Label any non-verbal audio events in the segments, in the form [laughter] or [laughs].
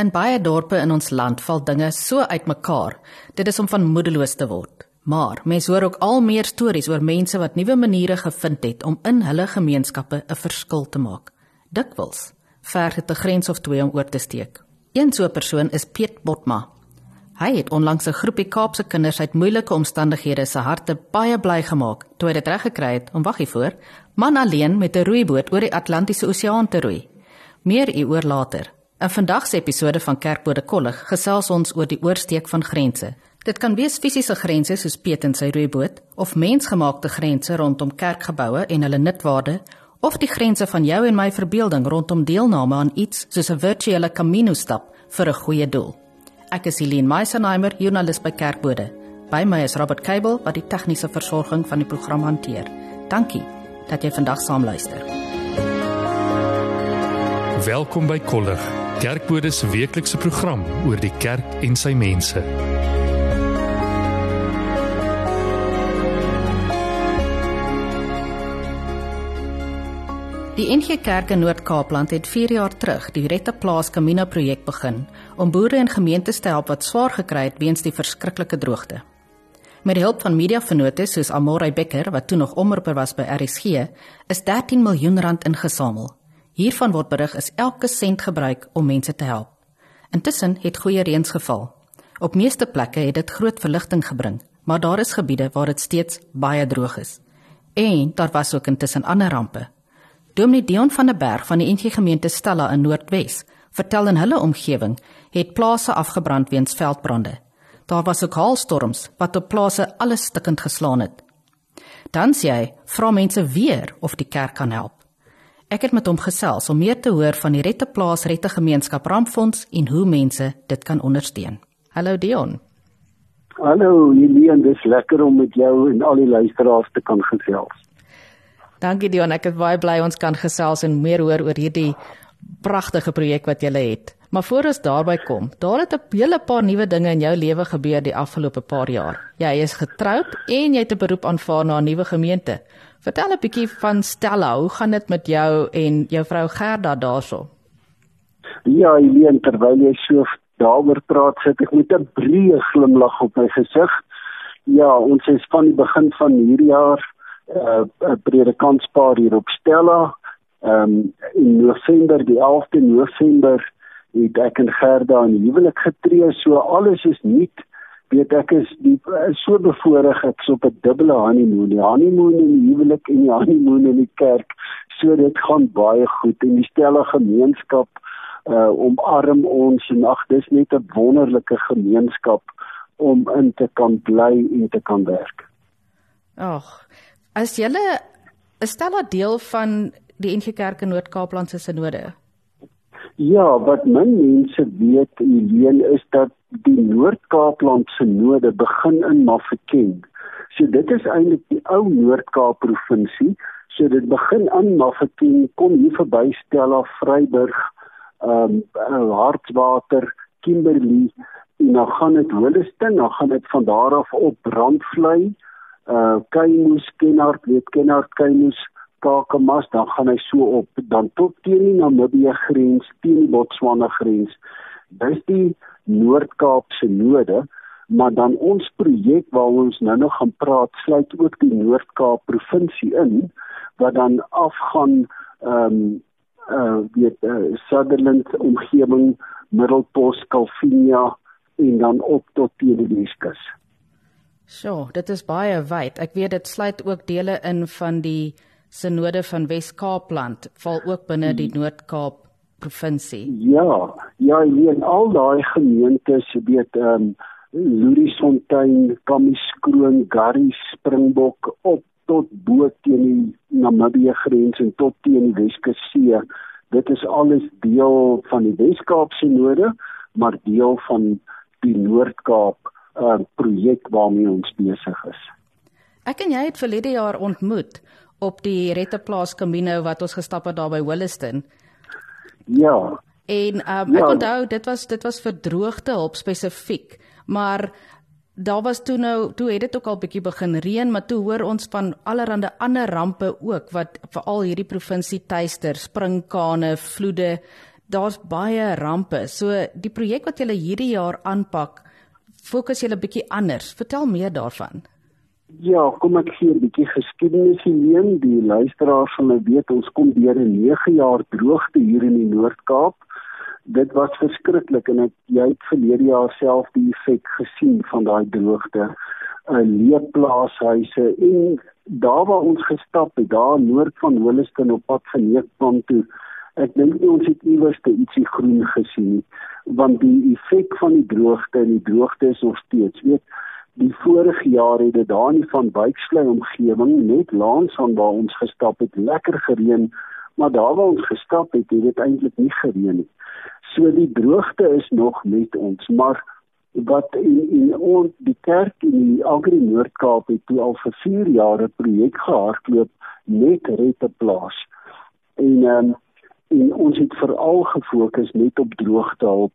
In baie dorpe in ons land val dinge so uitmekaar, dit is om van moedeloos te word. Maar mens hoor ook al meer stories oor mense wat nuwe maniere gevind het om in hulle gemeenskappe 'n verskil te maak. Dikwels ver dit 'n grens of twee om oor te steek. Een so 'n persoon is Piet Botma. Hy het onlangs 'n groepie Kaapse kinders uit moeilike omstandighede se harte baie bly gemaak toe hy dit reg gekry het om waggie voor, man alleen met 'n roeiboot oor die Atlantiese Oseaan te roei. Meer hieroor later. In vandag se episode van Kerkbode Kollig gesels ons oor die oorsteek van grense. Dit kan wees fisiese grense soos Piet en sy roeiboot of mensgemaakte grense rondom kerkgeboue en hulle nutwaarde of die grense van jou en my verbeelding rondom deelname aan iets soos 'n virtuele Camino stap vir 'n goeie doel. Ek is Helene Meisenheimer, joernalis by Kerkbode. By my is Robert Cable wat die tegniese versorging van die program hanteer. Dankie dat jy vandag saam luister. Welkom by Kollig Kerkbode se weeklikse program oor die kerk en sy mense. Die NG Kerk in Noord-Kaapland het 4 jaar terug die Rette Plaas Camino projek begin om boere en gemeentes te help wat swaar gekry het weens die verskriklike droogte. Met die hulp van mediavennote soos Amorey Becker wat toe nog omroeper was by RSG, is 13 miljoen rand ingesamel Hiervan word berig is elke sent gebruik om mense te help. Intussen het goeie reëns geval. Op meeste plekke het dit groot verligting gebring, maar daar is gebiede waar dit steeds baie droog is. En daar was ook intussen ander rampe. Dominee Dion van der Berg van die NG Gemeente Stella in Noordwes vertel in hulle omgewing het plase afgebrand weens veldbrande. Daar was ook haalstorms wat op plase alles stikkend geslaan het. Dan sê hy, vra mense weer of die kerk kan help. Ek het met hom gesels om meer te hoor van die Rette Plaas Rette Gemeenskap Rampfonds en hoe mense dit kan ondersteun. Hallo Dion. Hallo Julian, dis lekker om met jou en al die luisteraars te kan gesels. Dankie Dion, ek is baie bly ons kan gesels en meer hoor oor hierdie pragtige projek wat jy het. Maar voor ons daarby kom, daar het 'n hele paar nuwe dinge in jou lewe gebeur die afgelope paar jaar. Jy is getroud en jy het 'n beroep aanvaar na 'n nuwe gemeente. Vertel 'n bietjie van Stella, hoe gaan dit met jou en jou vrou Gerda daarso? Ja, Eileen, terwyl jy so daaroor praat, sit ek met 'n breë glimlag op my gesig. Ja, ons is van die begin van hierdie jaar 'n uh, predikantspaar hier op Stella. Ehm um, in November, die 11de November het ek en Gerda in huwelik getree, so alles is nuut. Weet ek is die is so bevoorreg ek so op 'n dubbele honeymoon, die honeymoon in die huwelik en die honeymoon in die kerk. So dit gaan baie goed en die stelle gemeenskap uh omarm ons en ag dis net 'n wonderlike gemeenskap om in te kan bly en te kan werk. Ag, as jy 'n stelle deel van die NG Kerk in Noord-Kaapland se sinode. Ja, wat min mense weet, Helene, is dat die Noord-Kaapland se node begin in Mafeking. So dit is eintlik die ou Noord-Kaap provinsie. So dit begin in Mafeking, kom hier verby Stella, Vryburg, ehm um, Hartswater, Kimberley en dan gaan dit Holliston, dan gaan dit van daar af op Brandvlei, uh eh, Kaimoes, Kenhardt, weet Kenhardt, Kaimoes Kakamas, dan gaan hy so op dan tot teen die Namibië grens, teen die Botswana grens. Dis die Noord-Kaap se node, maar dan ons projek waar ons nou nog gaan praat, sluit ook die Noord-Kaap provinsie in wat dan afgaan ehm um, uh weet uh, Sutherland omgewing, Middelpos, Kalvinia en dan op tot teen die Weskus. So, dit is baie wyd. Ek weet dit sluit ook dele in van die sinode van Wes-Kaapland val ook binne die hmm. Noord-Kaap provinsie. Ja, ja, in al daai gemeentes, weet ehm um, Luriesfontein, Kamieskroon, Garrie, Springbok op tot bo teen die Namibië grens en tot teen die Weskussee. Dit is alles deel van die Wes-Kaap sinode, maar deel van die Noord-Kaap uh, projek waarmee ons besig is. Ek en jy het verlede jaar ontmoet op die Retteplaas Camino wat ons gestap het daar by Williston. Ja. En um, ek ja. onthou dit was dit was vir droogte hulp spesifiek, maar daar was toe nou toe het dit ook al bietjie begin reën, maar toe hoor ons van allerlei ander rampe ook wat veral hierdie provinsie tuister, springkane, vloede. daar's baie rampe. So die projek wat julle hierdie jaar aanpak, fokus julle bietjie anders. Vertel meer daarvan. Ja, kom ek gee 'n bietjie geskiedenis hierheen. Die luisteraars van my weet ons kom deur 'n 9 jaar droogte hier in die Noord-Kaap. Dit was verskriklik en ek jy het verlede jaar self die effek gesien van daai droogte. 'n Leefplaashuise en daar waar ons gestap het, daar noord van Holliston op pad geneekplan toe. Ek dink ons het iewers ietsie groen gesien want die effek van die droogte en die droogte is nog steeds, weet Die vorige jaar het dit daar nie van Byksley omgewing net langs aan waar ons gestap het lekker gereën, maar daar waar ons gestap het, het dit eintlik nie gereën nie. So die droogte is nog met ons, maar wat in in ons die kerk in die Agri Noord-Kaap het toe al vir 4 jaar 'n projek gehardloop net rette plaas. En ehm um, en ons het veral gefokus net op droogtehulp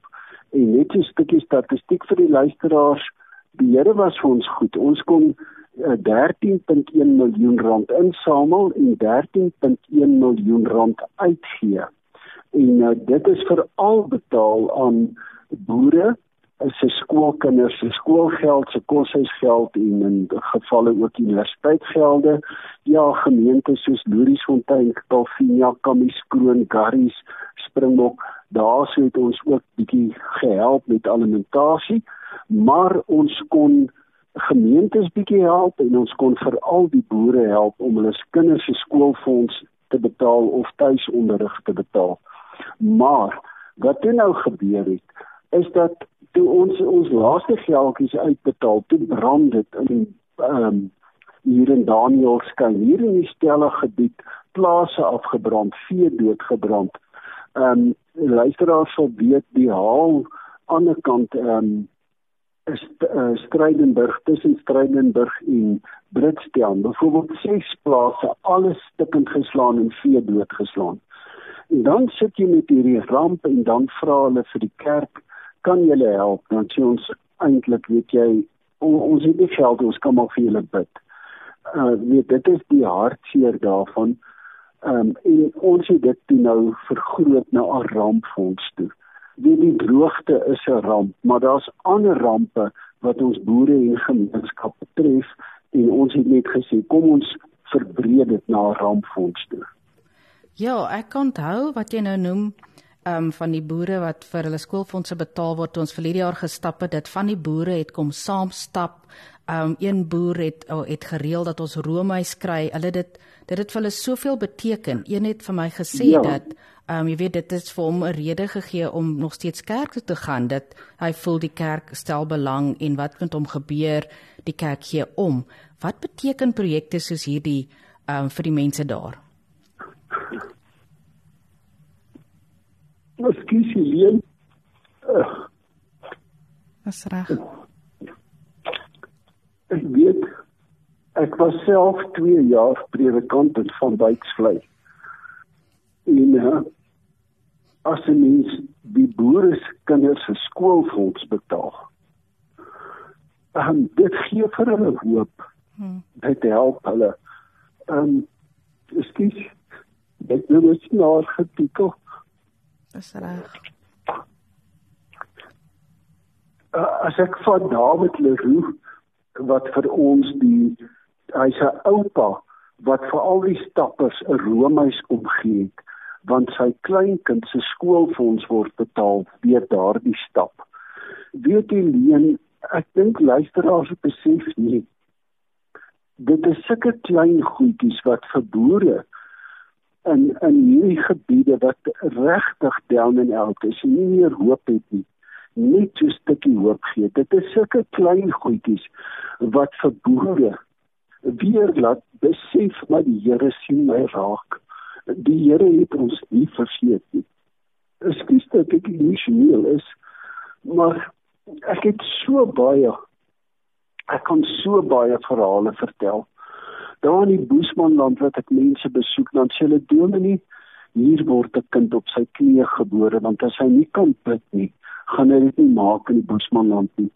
en net 'n stukkie statistiek vir die luisteraars die Here was vir ons goed. Ons kon uh, 13.1 miljoen rand insamel en 13.1 miljoen rand uitgee. En uh, dit is veral betaal aan boere se skoolkinders se skoolgeld, se koshuisgeld en in gevalle ook universiteitsgelde. Ja, gemeentes soos Loriesfontein, Kalvinia, Kamieskroon, Garries, Springbok, daar sou het ons ook bietjie gehelp met alimentasie maar ons kon gemeentes bietjie help en ons kon veral die boere help om hulle kinders se skoolfonds te betaal of tuisonderrig te betaal. Maar wat toe nou gebeur het is dat toe ons ons laaste geldjies uitbetaal, toe brand dit in ehm um, hier in Danielskyn hier in die stelle gebied plase afgebrand, vee doodgebrand. Ehm um, luisteraars sal weet die haal aan die kant ehm um, is uh, Strydenburg tussen Strydenburg en Britsdam byvoorbeeld ses plase alles stukkend geslaan en vee doodgeslaan. En dan sit jy met hierdie ramp en dan vra hulle vir die kerk, kan julle help? Dan sê ons eintlik weet jy on, ons het nie geld, ons kan maar vir julle bid. Uh weet dit is die hartseer daarvan. Ehm um, en ons het dit nou vergroot na 'n rampfonds toe die, die droogte is 'n ramp, maar daar's ander rampe wat ons boere en gemeenskappe tref en ons het net gesê kom ons verbreed dit na 'n rampfonds toe. Ja, ek onthou wat jy nou noem um van die boere wat vir hulle skoolfondse betaal word toe ons verlede jaar gestap het dit van die boere het kom saam stap um een boer het oh, het gereël dat ons roomys kry hulle dit dit het vir hulle soveel beteken een het vir my gesê ja. dat Ehm um, jy weet dit is vir hom 'n rede gegee om nog steeds kerk toe te gaan. Dit hy voel die kerk stel belang en wat met hom gebeur, die kerk gee om. Wat beteken projekte soos hierdie ehm um, vir die mense daar? Ons kies hier. Dis reg. Ek weet ek was self 2 jaar predikant van Byksley. En uh, as 'n mens die boere se kinders se skoolfonds betaal. En dit gee vir hulle hoop. Hmm. Dit help hulle. Ehm um, skielik dit nou is nou getikel. Dis reg. Uh, as ek van David Leroux wat vir ons die hy's 'n oupa wat vir al die stappers 'n roomhuis omgee het want sy kleinkind se skoolfonds word betaal deur daardie stap. Weet jy leen, ek dink luisteraars besef nie. Dit is sulke klein goedjies wat vir boere in in hierdie gebiede wat regtig down and out is, nie meer hoop het nie. Net so 'n stukkie hoop gee. Dit is sulke klein goedjies wat vir boere weer laat besef maar die Here sien my raak die Here het ons nie vergeet nie. Ekskuus dat ek emosioneel is, maar ek het so baie ek kan so baie verhale vertel. Daar in die Boesmanland wat ek mense besoek, dan sê hulle dominee, hier word 'n kind op sy knieë gebore want as hy nie kan bid nie, gaan hy dit nie maak in die Boesmanland nie.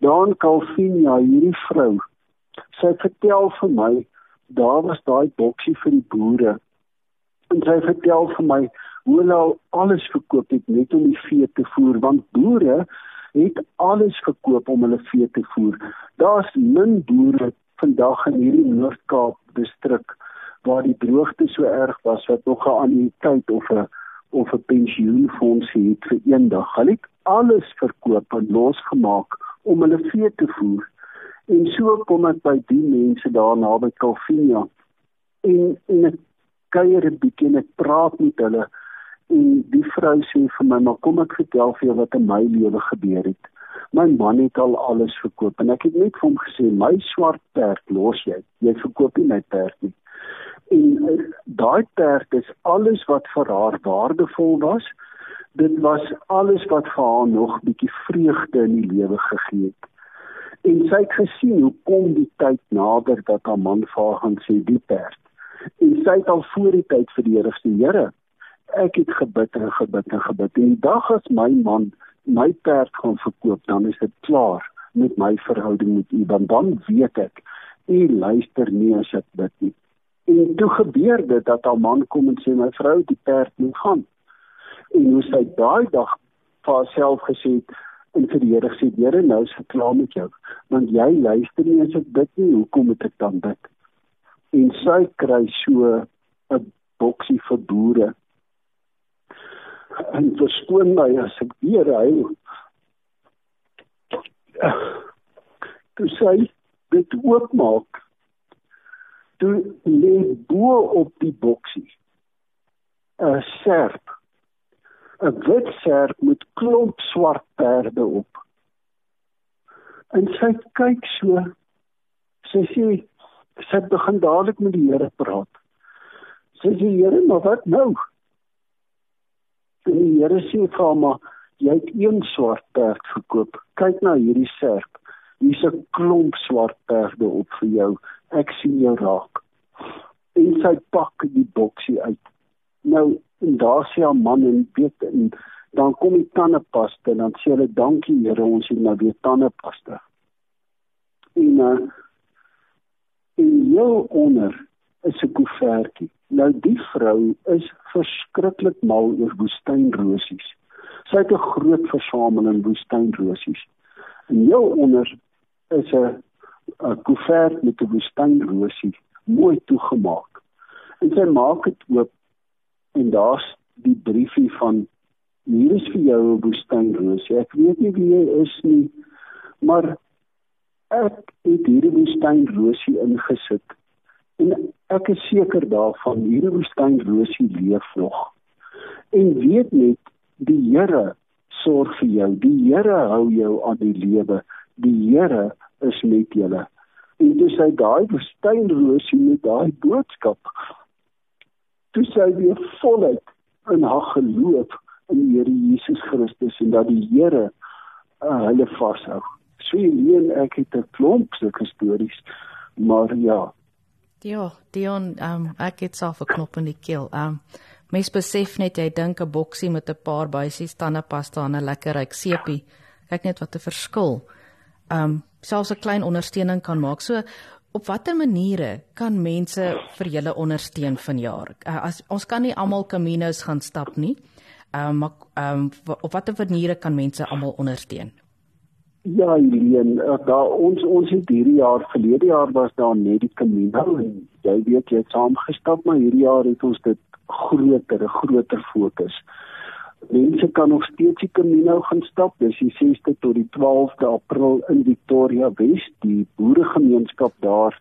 Daar in Calvinia, hierdie vrou, sy vertel vir my, daar was daai boksie vir die boere en sy vertel vir my hoe hulle al alles verkoop het net om die vee te voer want boere het alles verkoop om hulle vee te voer. Daar's min boere vandag in hierdie Noord-Kaap distrik waar die droogte so erg was wat nog 'n annuïteit of 'n of 'n pensioenfonds het vir eendag. Hulle het alles verkoop en losgemaak om hulle vee te voer. En so kom ek by die mense daar naby Calvinia en en ek kuier 'n bietjie en ek praat met hulle en die vrou sê vir my maar kom ek vertel vir jou wat in my lewe gebeur het. My man het al alles verkoop en ek het net vir hom gesê my swart perd los jy. Jy verkoop nie my perd nie. En uh, daai perd is alles wat vir haar waardevol was. Dit was alles wat vir haar nog bietjie vreugde in die lewe gegee het. En sy het gesien hoe kom die tyd nader dat haar man vir haar gaan sê die perd. En sy het al voor die tyd vir die Here gesê Here ek het gebid en gebid en gebid. En die dag as my man my perd gaan verkoop dan is dit klaar met my verhouding met u want dan weet ek u luister nie as ek bid nie En toe gebeur dit dat haar man kom en sê my vrou die perd moet gaan. En hoe sy daai dag vir haarself gesê het en vir die Here gesê Here nou is ek klaar met jou want jy luister nie as ek bid nie hoekom moet ek dan bid? En sy kry so 'n boksie vir boere. En verskoon my as ek weer hy. Toe sy dit oopmaak toe lê bo op die boksie 'n serp 'n wit serp met klomp swart perde op. En sy kyk so sy sê sy begin dadelik met die Here praat. Sy sê Here maar wat nou en die Here sê vir maar jy het een swart perd verkoop kyk na hierdie serp. Hier's 'n klomp swart perde op vir jou. Ek sien jou raak. En sy pak die boksie uit. Nou en daar sê haar man en weet en dan kom die tandepasta en dan sê hulle dankie Here ons het nou weer tandepasta en uh, en jou onder is 'n koevertjie nou die vrou is verskriklik mal oor woestynrosies sy het 'n groot versameling woestynrosies en jou onder is 'n 'n koevert met 'n woestynrosie mooi toegemaak. En sy maak dit oop en daar's die briefie van hier is vir jou 'n woestynrosie. Ek weet nie wie jy is nie, maar ek het hierdie woestynrosie ingesit. En ek is seker daarvan hierdie woestynrosie leef nog. En weet net die Here sorg vir jou. Die Here hou jou aan die lewe. Die Here is met julle en toe sy daai woestynrosie met daai boodskap toe sy weer voluit in haar geloof in die Here Jesus Christus en dat die Here uh, hulle vashou. So hier ek het 'n klomp sulke stories, maar ja. Ja, Dion, um, ek het self 'n knop in die keel. Um mens besef net jy dink 'n boksie met 'n paar buisies tandepasta en 'n lekker ryk seepie. Kyk net wat 'n verskil. Um selfs 'n klein ondersteuning kan maak. So op watter maniere kan mense vir julle ondersteun vanjaar? Uh, as ons kan nie almal Caminos gaan stap nie. Ehm um, maar ehm um, op watter maniere kan mense almal ondersteun? Ja, Helene, uh, daar ons ons het hierdie jaar verlede jaar was daar net die Camino en jy weet jy het saamgestap, maar hierdie jaar het ons dit groter, 'n groter fokus. Mense kan nog steeds die Camino gaan stap. Dis die 6de tot die 12de April in Victoria West. Die boeregemeenskap daar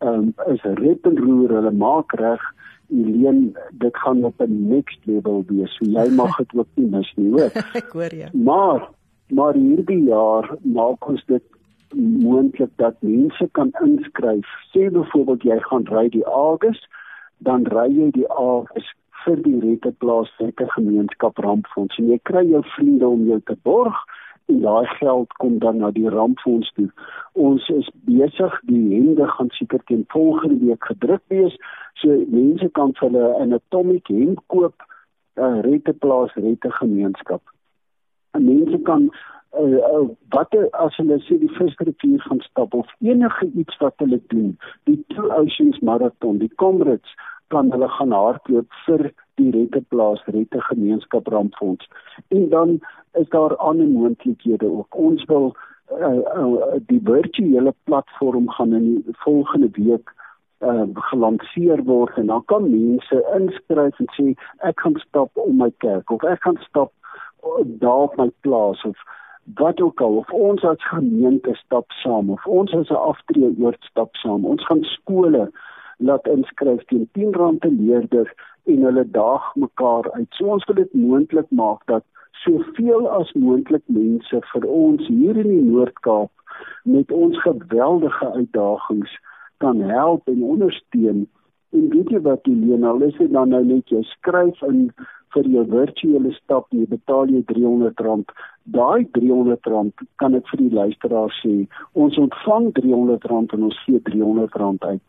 um, is red en roer. Hulle maak reg. Eleen, dit gaan op 'n next level wees. So jy mag [laughs] dit ook nie mis nie, hoor. Ek hoor jou. Maar maar hierdie jaar maak ons dit moontlik dat mense kan inskryf. Sê byvoorbeeld jy gaan ry die Augustus, dan ry jy die Augustus vir die rette plaaslike gemeenskap rampfonds. En jy kry jou vriende om jou te borg en daai geld kom dan na die rampfonds toe. Ons is besig, die hende gaan seker teen volgende week gedruk wees, so mense kan vir hulle 'n atomic hemp koop, 'n rette plaas, rette gemeenskap. En mense kan uh, wat as hulle sê die visrivier gaan stap of enige iets wat hulle doen, die Two Oceans Marathon, die Comrades kan hulle gaan hardloop vir die Rette Plaas Rette Gemeenskap Rampfonds. En dan is daar ander moontlikhede ook. Ons wil uh, uh, die virtuele platform gaan in die volgende week uh, gelanseer word en dan kan mense inskryf en sê ek gaan stap om my kerk of ek gaan stap daar op my plaas of wat ook al of ons as gemeente stap saam of ons as 'n aftree oort stap saam ons gaan skole laat inskryf teen R10 per leerder en hulle daag mekaar uit. So ons wil dit moontlik maak dat soveel as moontlik mense vir ons hier in die Noord-Kaap met ons geweldige uitdagings kan help en ondersteun. En weet jy wat al is dit dan nou net jy skryf in vir jou virtuele stap jy betaal jy R300 daai R300 kan ek vir die luisteraar sê ons ontvang R300 en ons gee R300 uit.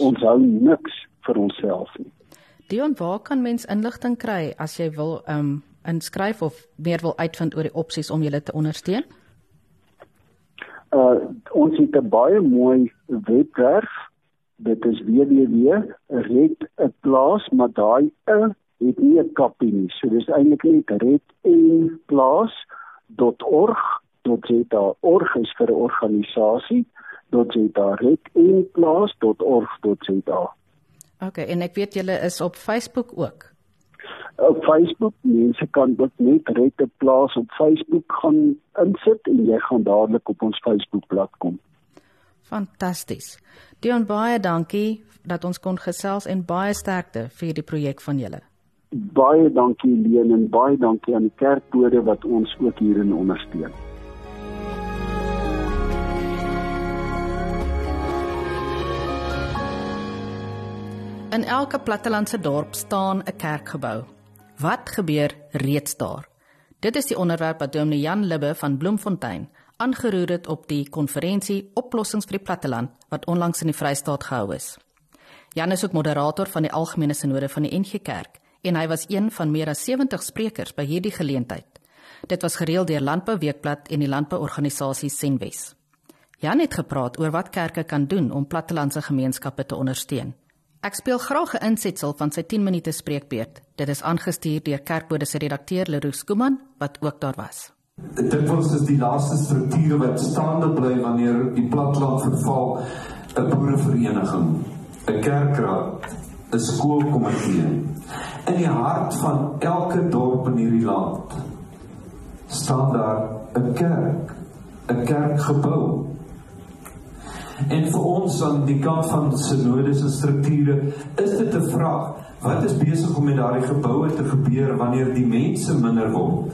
Ons hou niks vir onsself nie. Dion waar kan mens inligting kry as jy wil um inskryf of meer wil uitvind oor die opsies om julle te ondersteun? Uh ons het 'n baie mooi webwerf. Dit is www.redplaas maar daai 'n het nie 'n kapie nie. So dis eintlik net redenplaas.org.za. Org is vir 'n organisasie. .za redenplaas.org.za. Okay, en ek weet julle is op Facebook ook. Op Facebook, mense kan dit net redenplaas op Facebook gaan insit en jy gaan dadelik op ons Facebookblad kom. Fantasties. Dion baie dankie dat ons kon gesels en baie sterkte vir die projek van julle baie dankie Leen en baie dankie aan die kerkbode wat ons ook hierin ondersteun. In elke plattelandse dorp staan 'n kerkgebou. Wat gebeur reeds daar? Dit is die onderwerp wat Dominee Jan Libbe van Bloemfontein aangeroer het op die konferensie Oplossings vir die Platteland wat onlangs in die Vrystaat gehou is. Jan is ook moderator van die algemene sinode van die NG Kerk en hy was een van meer as 70 sprekers by hierdie geleentheid. Dit was gereël deur Landbou Weekblad en die landbouorganisasie Senwes. Jan het gepraat oor wat kerke kan doen om plattelandse gemeenskappe te ondersteun. Ek speel graag 'n insetsel van sy 10 minute spreekbeurt. Dit is aangestuur deur Kerkbode se redakteur Leroux Skuman wat ook daar was. Dit was dus die laaste strukture wat staande bly wanneer die platteland verval, 'n boerevereniging, 'n kerkraad, 'n skoolkomitee In die hart van elke dorp in hierdie land staan daar 'n kerk, 'n kerkgebou. En vir ons aan die kant van sinodes en strukture is dit 'n vraag, wat is besig om met daardie geboue te gebeur wanneer die mense minder word?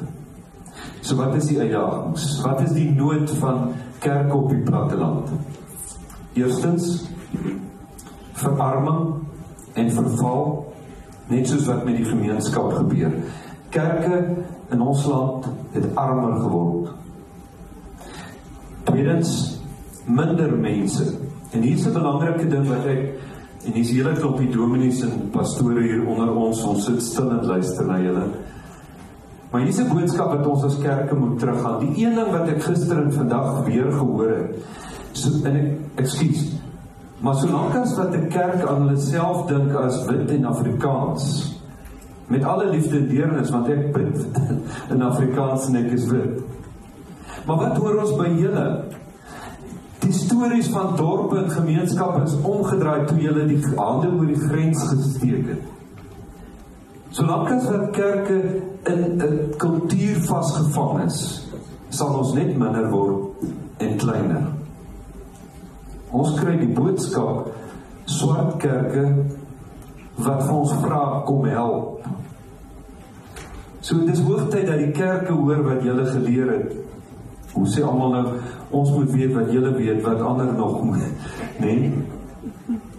So wat is die uitdagings? Wat is die nood van kerke op die platteland? Eerstens verarming en verval net soos wat met die gemeenskap gebeur. Kerke in ons land het armer geword. Tweedens minder mense. En hier's 'n belangrike ding wat ek en dis hele klompie dominees en pastore hier onder ons, ons sit stil en luister na julle. Maar hier's 'n boodskap wat ons as kerke moet teruggaan. Die een ding wat ek gister en vandag weer gehoor het, so en ek ekskuus, Maar solank as wat 'n kerk aan hulle self dink as wit en Afrikaans met alle liefde en deernis want ek bid [laughs] in Afrikaans en ek is wit. Maar wat hoor ons by julle? Die stories van dorpe en gemeenskappe is omgedraai toe julle die hande oor die grens gesteek het. Solank as wat kerke in 'n kultuur vasgevang is, sal ons net minder word en kleiner. Ons kry die boodskap swart kerke wat vir ons vra kom help. So dis hoogtyd dat die kerke hoor wat julle geleer het. Hoe sê almal nou ons moet weet wat julle weet wat ander nog moet, né? [laughs] Nee?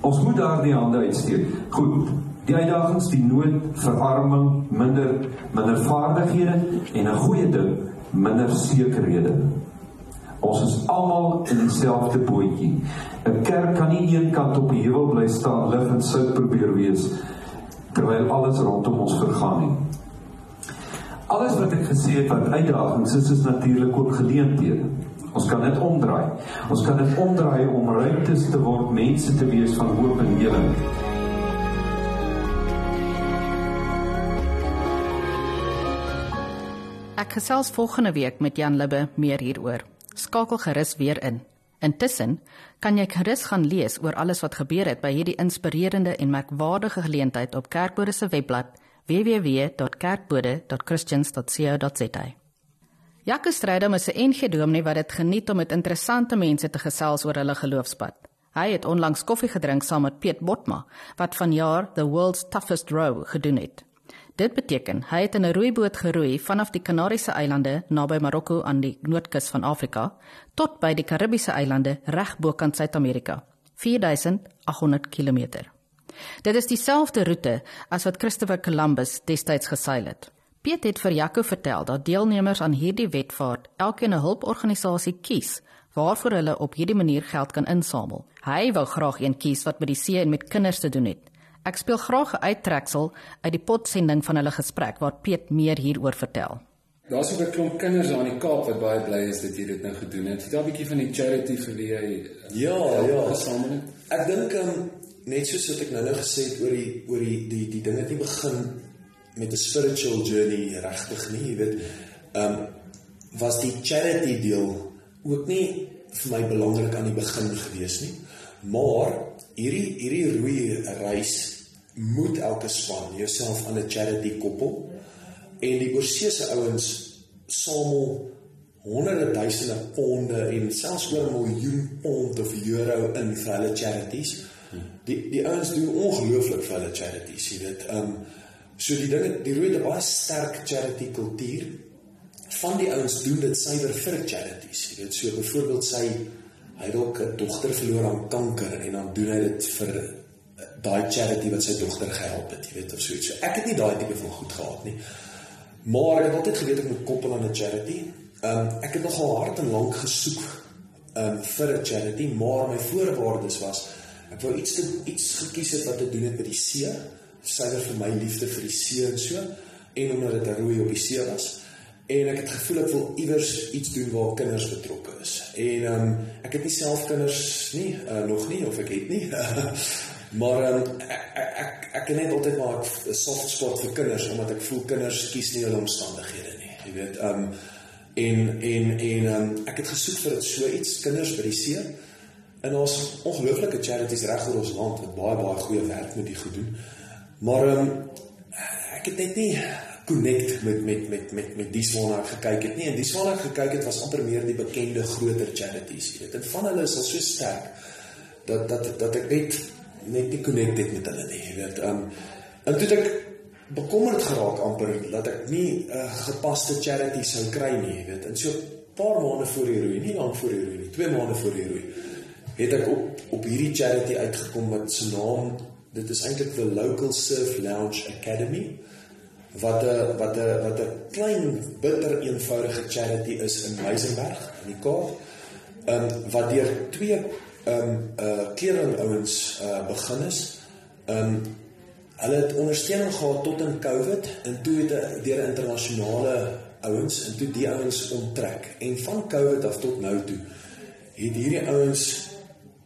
Ons moet daardie hande uitsteek. Goed. Die uitdagings, die nood, verarming, minder minder vaardighede en 'n goeie ding, minder sekerhede. Ons is almal in dieselfde bootjie. 'n Kerk kan nie een kant op die heuwel bly staan lig en sout probeer wees terwyl alles rondom ons vergaan nie. Alles wat ek gesê het wat uitdagings is, is natuurlik ook geleenthede. Ons kan dit omdraai. Ons kan dit omdraai om ruimtes te word, mense te wees van hoop en heling. Ek gesels volgende week met Jan Libbe meer hieroor. Skakel gerus weer in. Intussen kan jy gerus gaan lees oor alles wat gebeur het by hierdie inspirerende en merkwaardige geleentheid op Kerkbode se webblad www.kerkbode.christians.co.za. Jacques Strydom is 'n NG Dominee wat dit geniet om met interessante mense te gesels oor hulle geloofspad. Hy het onlangs koffie gedrink saam met Piet Botma wat vanjaar the world's toughest row gedoen het. Dit beteken hy het in 'n roeiboot geroei vanaf die Kanariese eilande naby Marokko aan die noordkus van Afrika tot by die Karibiese eilande reg bokant Suid-Amerika. 4800 km. Dit is dieselfde roete as wat Christopher Columbus destyds geseil het. Piet het vir Jaco vertel dat deelnemers aan hierdie wetvaart elkeen 'n hulporganisasie kies waarvoor hulle op hierdie manier geld kan insamel. Hy wou graag een kies wat met die see en met kinders te doen het. Ek speel graag 'n uittreksel uit die potsending van hulle gesprek waar Piet meer hieroor vertel. Daar's ook 'n klomp kinders daar in die Kaap wat baie bly is dat jy dit nou gedoen het. Vertel 'n bietjie van die charity vir wie jy Ja, ja, gesamel. Ek dink um, net soos wat ek nou nou gesê het oor die oor die die die dinge wat begin met 'n spiritual journey regtig nie, jy weet. Ehm um, was die charity deel ook nie vir my belangrik aan die begin gewees nie. Maar hierdie hierdie roei reis moet elke span jouself aan 'n charity koppel en die oorseese ouens samel honderde duisende ponde en selfs oor miljoen pond of euro in vir hulle charities. Die die ouens doen ongelooflik vir hulle charities, jy weet. Ehm um, so die dinge die rooi het baie sterk charity kultuur. Van die ouens doen dit suiwer vir charities, jy weet. So byvoorbeeld sy hy het ook 'n dogter verloor aan kanker en dan doen hy dit vir eh, daai charity wat sy dogter gehelp het, jy weet of so iets. So ek het nie daai tipe van goed gehad nie. Maar ek het altyd geweet ek moet koppel aan 'n charity. Ehm um, ek het nogal hard en lank gesoek ehm um, vir 'n charity, maar my voorwaardes was ek wou iets te, iets gekies het wat te doen het met die see, suiwer vir my liefde vir die see en so en omdat dit 'n rooi op die see was en ek het gevoel ek wil iewers iets doen waar kinders betrokke is. En ehm um, ek het nie self kinders nie, uh, nog nie of ek het nie. [laughs] maar ehm um, ek, ek ek het altyd maar 'n soft spot vir kinders omdat ek voel kinders kies nie hulle omstandighede nie. Jy weet, ehm um, en en en um, ek het gesoek vir so iets kinders by die see. En ons ongelooflike charities reg oor ons land wat baie baie goeie werk met die goed doen. Maar ehm um, ek het net nie connect met met met met met die swaar ek gekyk het. Nie en die swaar ek gekyk het was amper meer die bekende groter charities jy weet. En van hulle is al so sterk dat dat dat ek net net nie connect het met hulle nie jy weet. Um en toe ek bekommerd geraak amper dat ek nie 'n uh, gepaste charity sou kry nie jy weet. En so 'n paar maande voor die roei nie lank voor die roei nie twee maande voor die roei het ek op op hierdie charity uitgekom wat se naam dit is eintlik the local surf lounge academy wat 'n wat 'n wat 'n klein bitter eenvoudige charity is in Meisenberg in die Kaap. Ehm wat deur twee ehm um, uh kleringouens uh begin is. Ehm um, hulle het ondersteuning gehad tot in Covid en toe het deur internasionale ouens en toe die ouens onttrek en van Covid af tot nou toe het hierdie ouens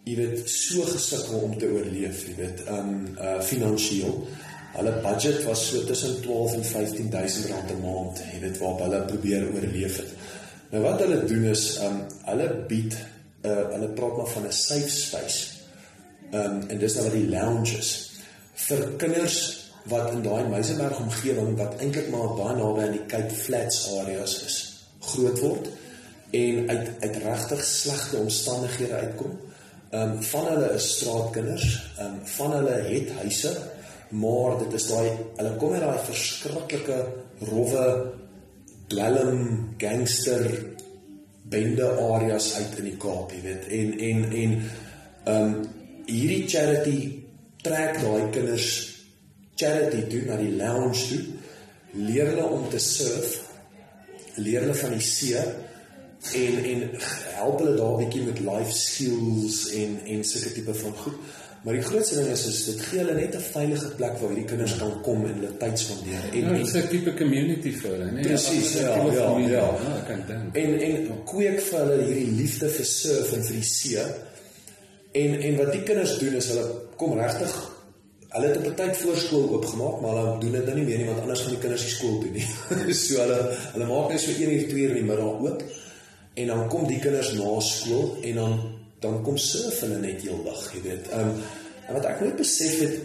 jy weet so gesukkel om te oorleef, jy weet, ehm um, uh finansiëel. Hulle budget was so tussen 12 en 15000 rand 'n maand, jy weet waar hulle probeer oorleef het. Nou wat hulle doen is, um hulle bied uh hulle praat maar van 'n safe space. Um en dis nou wat die lounges vir kinders wat in daai Meisenberg omgewing wat eintlik maar baie naby aan die Cape Flats areas is, groot word en uit uit regtig slegte omstandighede uitkom. Um van hulle is straatkinders, um van hulle het huise maar dit is daai hulle kom uit daai verskriklike rowwe dwelm gangster bende areas uit in die Kaap, jy weet. En en en ehm um, hierdie charity trek daai kinders charity toe na die lounge toe. Leer hulle om te surf. Leer hulle van die see en en help hulle daar bietjie met life skills en en sulke tipe van goed. Maar die grootste ding is is dit gee hulle net 'n veilige plek waar hierdie kinders kan kom en hulle tyd spandeer. En ja, dit is 'n tipe community vir hulle, né? Presies, ja, ja, ja, ja. ja kan dink. En en kweek vir hulle hierdie liefde vir surf en vir die see. En en wat die kinders doen is hulle kom regtig hulle het 'n tyd voorskool oopgemaak, maar hulle doen dit nou nie meer nie want anders gaan die kinders nie skool toe nie. [laughs] so hulle hulle maak net so 1 uur 2 uur in die middag oop en dan kom die kinders na skool en dan dan kom surf hulle net heeldag, jy weet. Um, en wat ek nooit besef het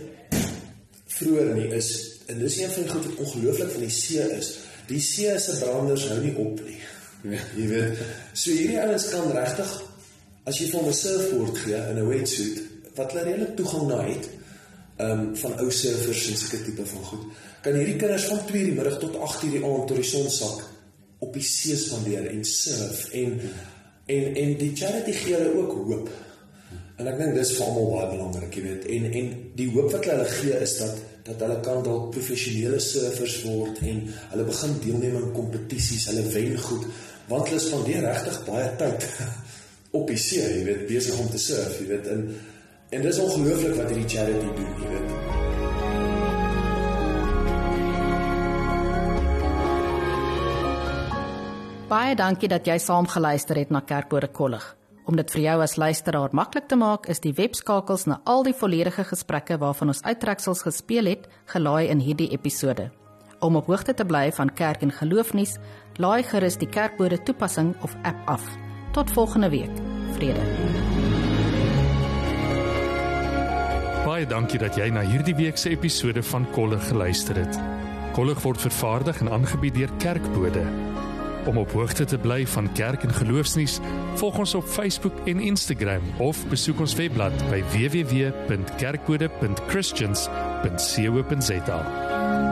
vroeër nie is en dis een van die goed wat ongelooflik van die see is. Die see se branders hou nie op nie. [laughs] Ja, jy weet. So hierdie ouens kan regtig as jy vir 'n surfboard gee in 'n wetsuit wat hulle redelik toegang na het, ehm um, van ou surfers en sulke tipe van goed. Kan hierdie kinders van 2:00 die middag tot 8:00 die aand tot die son sak op die see spandeer en surf en en en die charity gee hulle ook hoop. En ek dink dis vir almal baie belangrik, jy weet. En en die hoop wat hulle gee is dat dat hulle kan dalk professionele surfers word en hulle begin deelneem aan kompetisies, hulle wen goed want hulle spandeer regtig baie tyd [laughs] op die see, jy weet, besig om te surf, jy weet. En En dis ongelooflik wat hierdie charity doen, jy weet. Baie dankie dat jy saam geluister het na Kerkbode Kollig. Om dit vir jou as luisteraar maklik te maak, is die webskakels na al die volledige gesprekke waarvan ons uittreksels gespeel het, gelaai in hierdie episode. Om op hoogte te bly van kerk en geloofnuus, laai gerus die Kerkbode toepassing of app af. Tot volgende week. Vrede. Baie dankie dat jy na hierdie week se episode van Kollig geluister het. Kollig word vervaardig en aangebied deur Kerkbode. Om op hoogte te bly van kerk en geloofsnuus, volg ons op Facebook en Instagram of besoek ons webblad by www.kerkbode.christians.co.za.